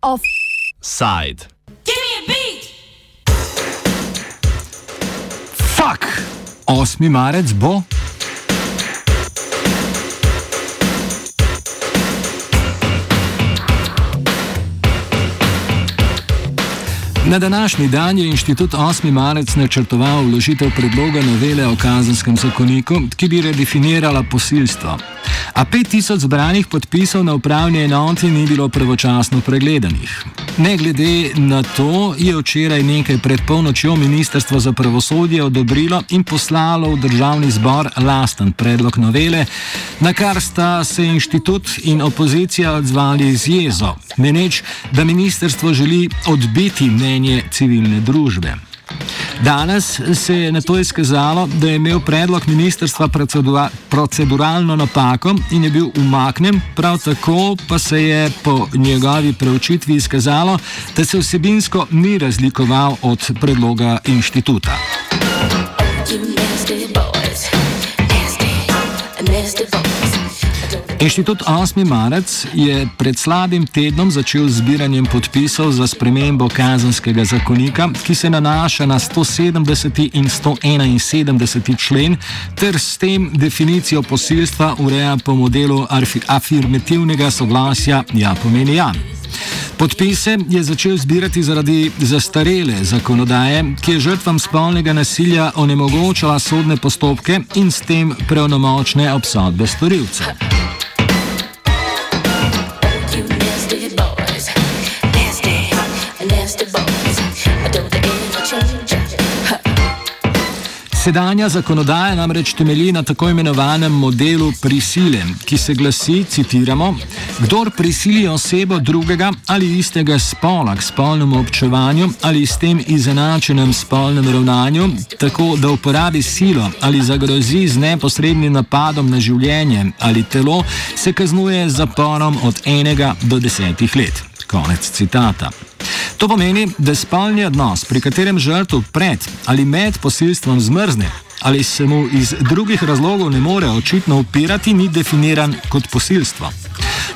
Offside. Fak! 8. marec bo. Na današnji dan je inštitut 8. marec načrtoval vložitev predloga novele o kazenskem zakoniku, ki bi redefinirala posilstvo. A 5000 zbranih podpisov na upravni enoti ni bilo pravočasno pregledanih. Ne glede na to, je včeraj nekaj pred polnočjo Ministrstvo za pravosodje odobrilo in poslalo v državni zbor lasten predlog novele, na kar sta se inštitut in opozicija odzvali z jezo, meneč, da ministrstvo želi odbiti mnenje civilne družbe. Danes se je na to izkazalo, da je imel predlog ministrstva procedura, proceduralno napako in je bil umaknen, prav tako pa se je po njegovi preučitvi izkazalo, da se vsebinsko ni razlikoval od predloga inštituta. Inštitut 8. marec je pred slabim tednom začel zbiranjem podpisov za spremembo kazenskega zakonika, ki se nanaša na 170. in 171. člen, ter s tem definicijo posilstva ureja po modelu afirmativnega soglasja ja pomeni ja. Podpise je začel zbirati zaradi zastarele zakonodaje, ki je žrtvam spolnega nasilja onemogočala sodne postopke in s tem pravnomočne obsodbe storilcev. Sedanja zakonodaja namreč temelji na tako imenovanem modelu prisile, ki se glasi, citiramo, kdor prisili osebo drugega ali istega spola k spolnemu občevanju ali s tem izenačenem spolnem ravnanju, tako da uporabi silo ali zagrozi z neposrednim napadom na življenje ali telo, se kaznuje z zaporom od enega do desetih let. Konec citata. To pomeni, da spolni odnos, pri katerem žrtev pred ali med posilstvom zmrzne ali se mu iz drugih razlogov ne more očitno upirati, ni definiran kot posilstvo.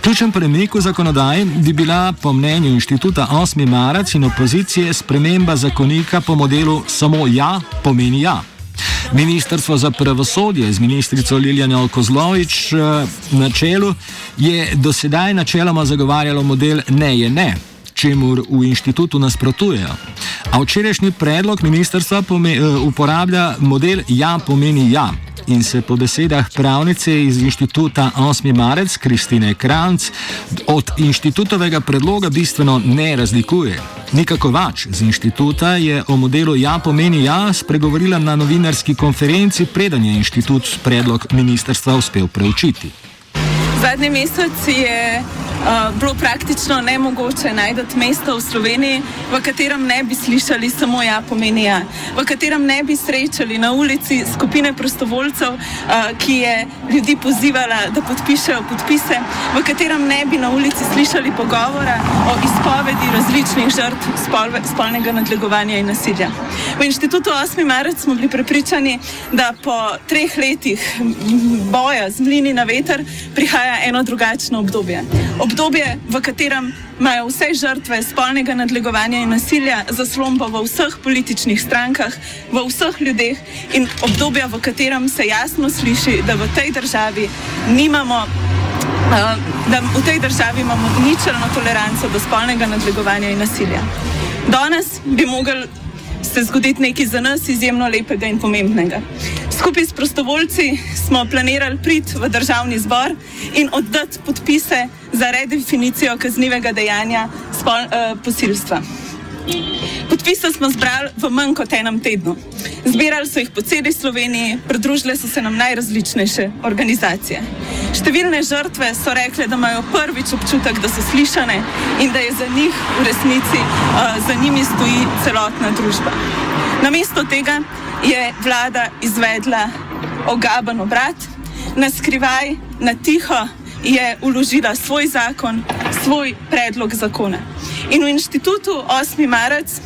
Ključen premik v zakonodaji bi bila po mnenju inštituta 8. marec in opozicije sprememba zakonika po modelu samo ja pomeni ja. Ministrstvo za pravosodje z ministrico Liljano Kozlovič eh, na čelu je dosedaj načeloma zagovarjalo model ne je ne, čemur v inštitutu nasprotujejo. A včerajšnji predlog ministrstva eh, uporablja model ja pomeni ja. In se po besedah pravnice iz inštituta 8. marec Kristine Kranc od inštitutovega predloga bistveno ne razlikuje. Nika Kovač z inštituta je o modelu Ja pomeni ja spregovorila na novinarski konferenci, preden je inštitut predlog ministrstva uspel preučiti. Zadnji mesec je uh, bilo praktično nemogoče najti mesto v Sloveniji, v katerem ne bi slišali samo ja, pomeni ja, v katerem ne bi srečali na ulici skupine prostovoljcev, uh, ki je ljudi pozivala, da podpišejo podpise, v katerem ne bi na ulici slišali pogovora o izpovedi različnih žrtv spol, spolnega nadlegovanja in nasilja. V inštitutu 8. marec smo bili prepričani, da po treh letih boja z mlini na veter prihaja eno drugačno obdobje. Obdobje, v katerem imajo vse žrtve spolnega nadlegovanja in nasilja zaslombo v vseh političnih strankah, v vseh ljudeh in obdobje, v katerem se jasno sliši, da v tej državi nimamo. Da v tej državi imamo ničelno toleranco do spolnega nadlegovanja in nasilja. Danes bi mogli se zgoditi nekaj za nas izjemno lepega in pomembnega. Skupaj s prostovoljci smo planirali priti v državni zbor in oddati podpise za redefinicijo kaznivega dejanja spol, uh, posilstva. Podpise smo zbrali v manj kot enem tednu. Zbirali so jih po celi Sloveniji, pridružile so se nam najrazličnejše organizacije. Številne žrtve so rekle, da imajo prvič občutek, da so slišane in da je za njih v resnici, uh, za njimi stoji celotna družba. Namesto tega je vlada izvedla ogaben obrat, na skrivaj, na tiho je uložila svoj zakon, svoj predlog zakona. In v inštitutu 8. marec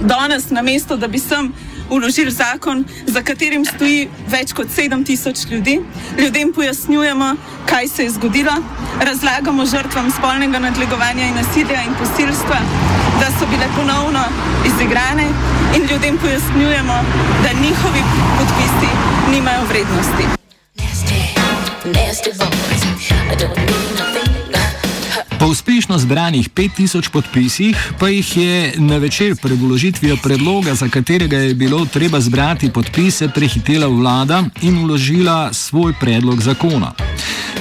danes, namesto da bi sem uložili zakon, za katerim stoji več kot 7000 ljudi. Ljudem pojasnjujemo, kaj se je zgodilo, razlagamo žrtvam spolnega nadlegovanja in nasilja in posilstva, da so bile ponovno izigrane in ljudem pojasnjujemo, da njihovi podpisi nimajo vrednosti. Nasty, nasty boys. I don't need nothing. Po uspešno zbranih 5000 podpisih pa jih je na večer pred uložitvijo predloga, za katerega je bilo treba zbrati podpise, prehitela vlada in uložila svoj predlog zakona.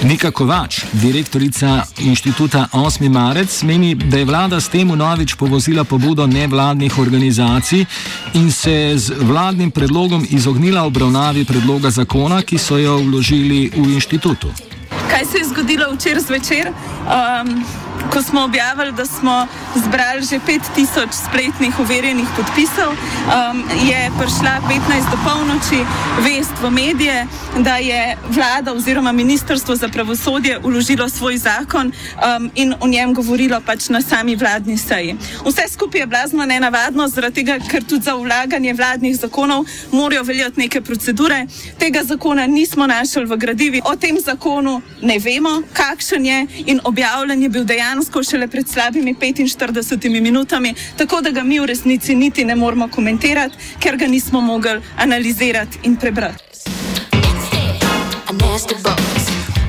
Nika Kovač, direktorica inštituta 8. marec, meni, da je vlada s tem novič povozila pobudo nevladnih organizacij in se z vladnim predlogom izognila obravnavi predloga zakona, ki so jo vložili v inštitutu. Kaj se je zgodilo včeraj zvečer, um, ko smo objavili, da smo zbrali že 5000 spletnih overjenih podpisov, um, je prišla 15 do polnoči vest v medije, da je vlada oziroma ministrstvo za pravosodje uložilo svoj zakon um, in o njem govorilo pač na sami vladni seji. Vse skupaj je blazno nenavadno, zaradi tega, ker tudi za vlaganje vladnih zakonov morajo veljati neke procedure. Tega zakona nismo našli v gradivi. O tem zakonu ne vemo, kakšen je in objavljen je bil dejansko šele pred slabimi 45 minutami, tako da ga mi v resnici niti ne moremo komentirati, ker ga nismo mogli analizirati in prebrati. Nasty boys.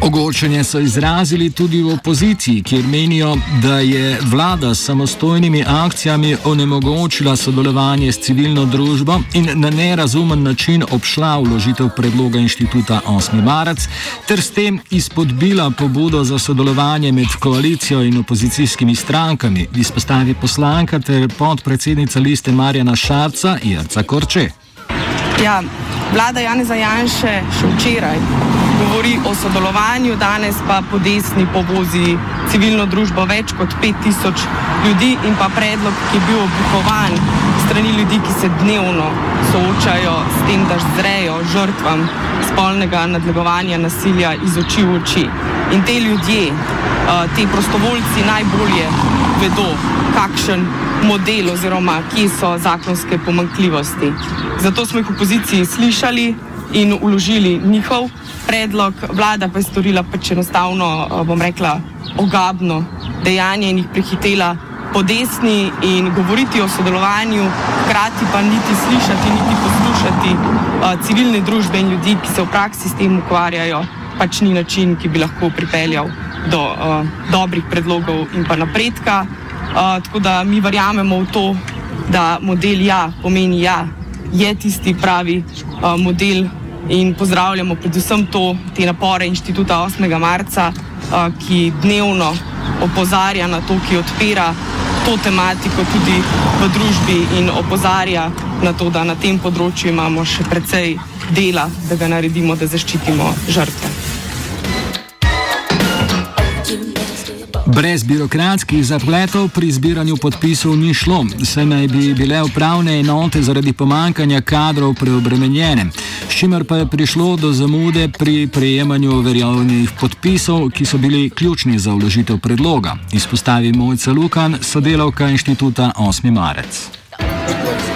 Ogorčenje so izrazili tudi v opoziciji, kjer menijo, da je vlada s samostojnimi akcijami onemogočila sodelovanje s civilno družbo in na nerazumen način obšla vložitev predloga inštituta 8. marec, ter s tem izpodbila pobudo za sodelovanje med koalicijo in opozicijskimi strankami, izpostavi poslanka ter podpredsednica liste Marjana Šarca Jarca Korče. Ja, vlada Janeza Janše še včeraj govori o sodelovanju, danes pa po desni povozi civilno družbo več kot 5000 ljudi in pa predlog, ki je bil oblikovan strani ljudi, ki se dnevno soočajo s tem, da zrejo žrtvam spolnega nadlegovanja nasilja iz oči v oči. In te ljudje, uh, ti prostovoljci najbolje vedo, kakšen model oziroma kje so zakonske pomankljivosti. Zato smo jih v opoziciji slišali in uložili njihov predlog, vlada pa je storila pač enostavno, eh, bom rekla, ogabno dejanje in jih prehitela po desni in govoriti o sodelovanju, hkrati pa niti slišati, niti poslušati uh, civilne družbe in ljudi, ki se v praksi s tem ukvarjajo, pač ni način, ki bi lahko pripeljal do uh, dobrih predlogov in pa napredka. Uh, tako da mi verjamemo v to, da model ja pomeni ja, je tisti pravi uh, model in pozdravljamo predvsem to, te napore inštituta 8. marca, ki dnevno opozarja na to, ki odpira to tematiko tudi v družbi in opozarja na to, da na tem področju imamo še precej dela, da ga naredimo, da zaščitimo žrtve. Brez birokratskih zapletov pri zbiranju podpisov ni šlo, saj naj bi bile upravne enote zaradi pomankanja kadrov preobremenjene, čimer pa je prišlo do zamude pri prejemanju overjavljenih podpisov, ki so bili ključni za vložitev predloga, izpostavi Mojca Lukan, sodelavka inštituta 8. marec.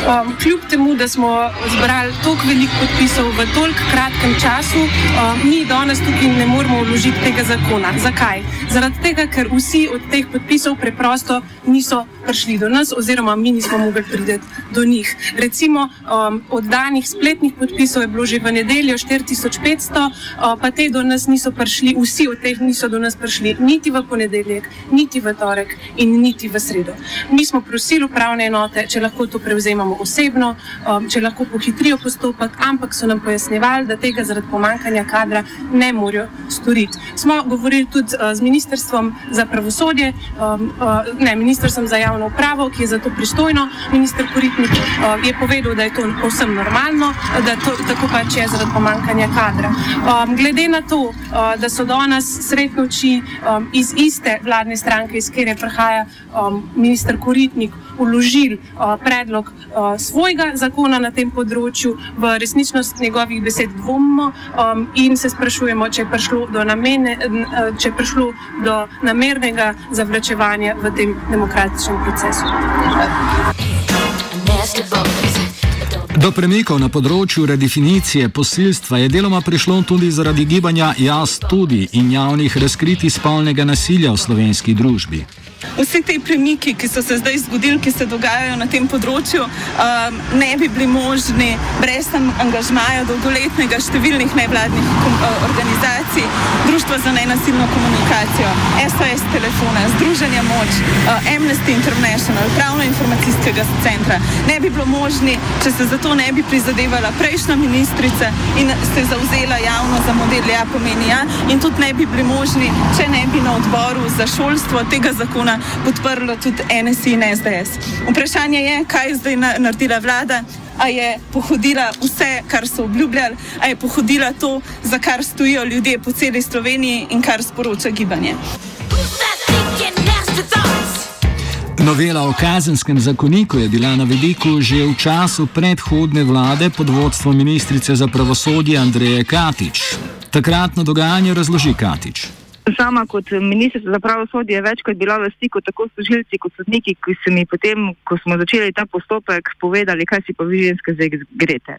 Um, kljub temu, da smo zbrali toliko veliko podpisov v toliko kratkem času, um, mi danes tukaj ne moremo vložiti tega zakona. Zakaj? Zaradi tega, ker vsi od teh podpisov preprosto niso prišli do nas, oziroma mi nismo mogli priti do njih. Recimo, um, od danih spletnih podpisov je bilo že v nedeljo 4500, uh, pa te do nas niso prišli, vsi od teh niso do nas prišli, niti v ponedeljek, niti v torek in niti v sredo. Mi smo prosili upravne enote, če lahko to prevzemamo osebno, um, če lahko pohitrijo postopek, ampak so nam pojasnjevali, da tega zaradi pomankanja kadra ne morejo storiti. Smo govorili tudi uh, z Ministrstvom za pravosodje, um, uh, ne, Ministrstvom za javno upravo, ki je za to pristojno. Minister Koritnik uh, je povedal, da je to povsem normalno, da to tako pač je zaradi pomankanja kadra. Um, glede na to, uh, da so danes sred noči um, iz iste vladne stranke, iz kjer prihaja um, minister Koritnik, uložili uh, predlog uh, svojega zakona na tem področju, v resničnost njegovih besed dvomimo um, in se sprašujemo, če je prišlo do, namene, če je prišlo do namernega zavlačevanja v tem demokratičnem procesu. Do premikov na področju redefinicije posilstva je deloma prišlo tudi zaradi gibanja Jaz tudi in javnih razkritij spolnega nasilja v slovenski družbi. Vsi ti premiki, ki so se zdaj zgodili, ki se dogajajo na tem področju, um, ne bi bili možni brez angažmaja dolgoletnega številnih nevladnih uh, organizacij, Društva za nenasilno komunikacijo, SOS telefona, Združenja Moč, uh, Amnesty International, Pravno-informacijskega centra. Ne bi bilo možni, če se za to ne bi prizadevala prejšnja ministrica in se zauzela javno za model Ja pomeni Ja in tudi ne bi bili možni, če ne bi na odboru za šolstvo tega zakona podprlo tudi NSI in SDS. Vprašanje je, kaj je zdaj naredila vlada. A je pohodila vse, kar so obljubljali, a je pohodila to, za kar stojijo ljudje po celi Sloveniji in kar sporoča gibanje. Novela o kazenskem zakoniku je bila na vidiku že v času predhodne vlade pod vodstvom ministrice za pravosodje Andreje Katič. Takratno dogajanje razloži Katič. Sama kot ministrica za pravosodje je večkrat bila v stiku tako s tožilci kot sodniki, ki so mi potem, ko smo začeli ta postopek, povedali, kaj si pa vi ženske zdaj grete.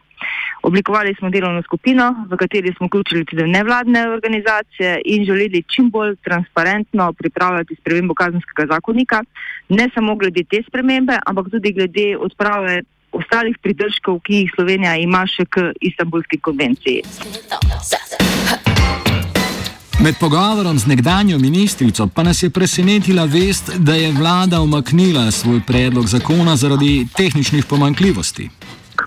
Oblikovali smo delovno skupino, v kateri smo vključili tudi nevladne organizacije in želeli čim bolj transparentno pripravljati spremembo kazenskega zakonika, ne samo glede te spremembe, ampak tudi glede odprave ostalih pridržkov, ki jih Slovenija ima še k Istanbulski konvenciji. Med pogovorom z nekdanjo ministrico pa nas je presenetila vest, da je vlada umaknila svoj predlog zakona zaradi tehničnih pomankljivosti.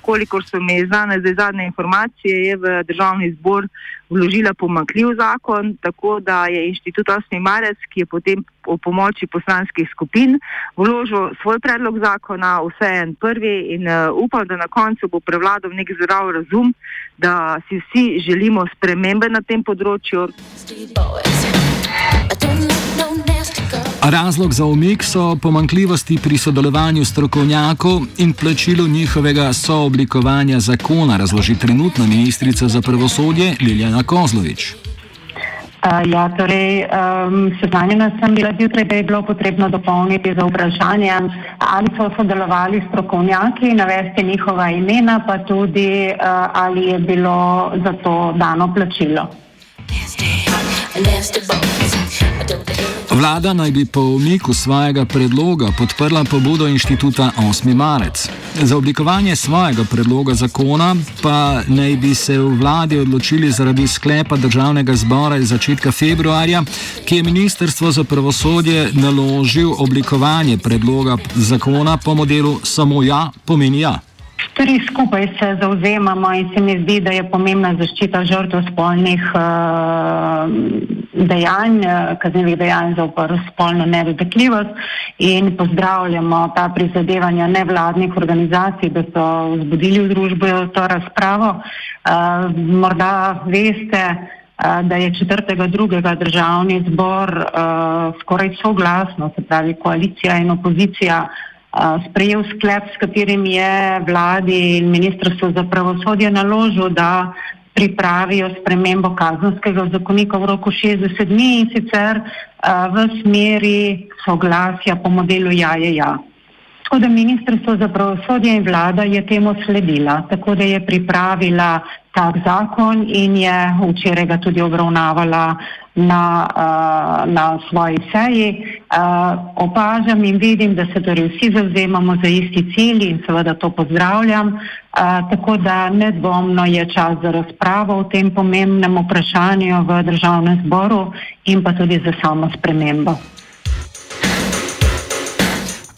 Kolikor so mi znane zdaj zadnje informacije, je v državni zbor vložila pomankljiv zakon, tako da je inštitut 8. marec, ki je potem o pomoči poslanskih skupin vložil svoj predlog zakona, vse en prvi in uh, upam, da na koncu bo prevladal nek zdrav razum, da si vsi želimo spremembe na tem področju. Razlog za umik so pomankljivosti pri sodelovanju strokovnjakov in plačilu njihovega sooblikovanja zakona, razloži trenutna ministrica za pravosodje Liljana Kozlovič. Uh, ja, torej, um, seznanjena sem bila zjutraj, da je bilo potrebno dopolniti za vprašanje, ali so sodelovali strokovnjaki, navesti njihova imena, pa tudi uh, ali je bilo za to dano plačilo. Nasty, nasty Vlada naj bi po umiku svojega predloga podprla pobudo inštituta 8. marec. Za oblikovanje svojega predloga zakona pa naj bi se v vladi odločili zaradi sklepa državnega zbora iz začetka februarja, ki je ministrstvo za pravosodje naložil oblikovanje predloga zakona po modelu samo ja pomeni ja. Tri skupaj se zauzemamo in se mi zdi, da je pomembna zaščita žrtev spolnih uh, dejanj, eh, kaznevih dejanj za upor spolno nedotakljivost in pozdravljamo ta prizadevanja nevladnih organizacij, da so vzbudili v družbo to razpravo. Uh, morda veste, uh, da je 4.2. državni zbor skoraj soglasno, se pravi koalicija in opozicija, sprejel sklep, s katerim je vladi in ministrstvo za pravosodje naložil, da pripravijo spremembo kazanskega zakonika v roku 60 dni in sicer v smeri soglasja po modelu ja je ja. Tako da ministrstvo za pravosodje in vlada je temu sledila, tako da je pripravila tak zakon in je včeraj ga tudi obravnavala na, uh, na svoji seji. Uh, opažam in vidim, da se torej vsi zavzemamo za isti cilj in seveda to pozdravljam. Uh, tako da nedvomno je čas za razpravo o tem pomembnem vprašanju v državnem zboru in pa tudi za samo spremembo.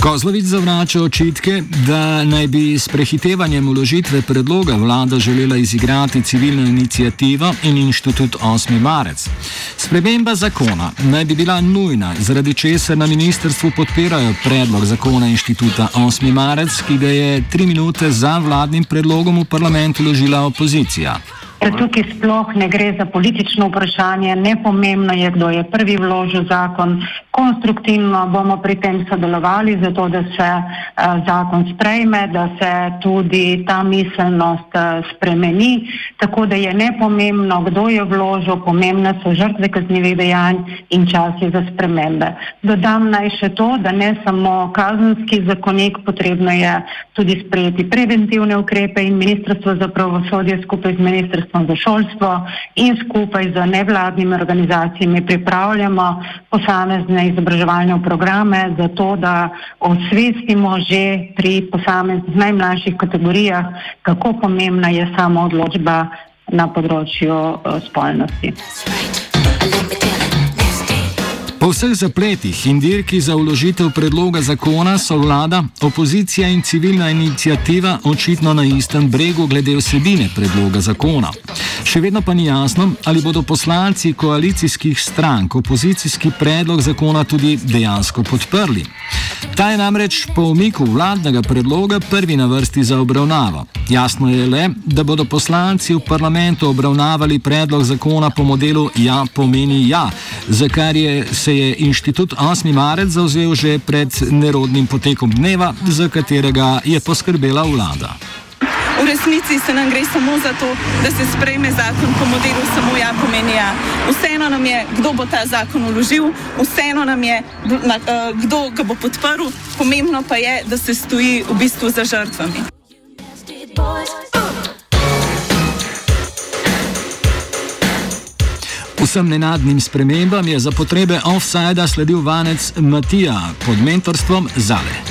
Kozlovic zavrača očitke, da naj bi s prehitevanjem uložitve predloga vlada želela izigrati civilno inicijativo in inštitut 8. marec. Sprememba zakona naj bi bila nujna, zaradi česar na ministrstvu podpirajo predlog zakona inštituta 8. marec, ki ga je tri minute za vladnim predlogom v parlament uložila opozicija. Ker tukaj sploh ne gre za politično vprašanje, ne pomembno je, kdo je prvi vložil zakon. Konstruktivno bomo pri tem sodelovali, zato da se uh, zakon sprejme, da se tudi ta miselnost uh, spremeni. Tako da je nepomembno, kdo je vložil, pomembne so žrtve kaznjivih dejanj in časi za spremembe. Dodam naj še to, da ne samo kazenski zakonik, potrebno je tudi sprejeti preventivne ukrepe in Ministrstvo za pravosodje skupaj z Ministrstvom za šolstvo in skupaj z nevladnimi organizacijami pripravljamo posamezne izobraževalne programe za to, da osvestimo že pri posameznih najmlajših kategorijah, kako pomembna je sama odločba na področju uh, spolnosti. Po vseh zapletih in dirki za uložitev predloga zakona so vlada, opozicija in civilna inicijativa očitno na istem bregu glede vsebine predloga zakona. Še vedno pa ni jasno, ali bodo poslanci koalicijskih strank opozicijski predlog zakona tudi dejansko podprli. Ta je namreč po umiku vladnega predloga prvi na vrsti za obravnavo. Jasno je le, da bodo poslanci v parlamentu obravnavali predlog zakona po modelu Ja pomeni ja, za kar je, se je inštitut 8. marec zauzel že pred nerodnim potekom dneva, za katerega je poskrbela vlada. V resnici se nam gre samo za to, da se sprejme zakon po modelu samo ja pomeni ja. Vseeno nam je, kdo bo ta zakon uložil, vseeno nam je, uh, kdo ga bo podprl, pomembno pa je, da se stoji v bistvu za žrtvami. Vsem nenadnim spremembam je za potrebe offsajda sledil vanec Matija pod mentorstvom Zale.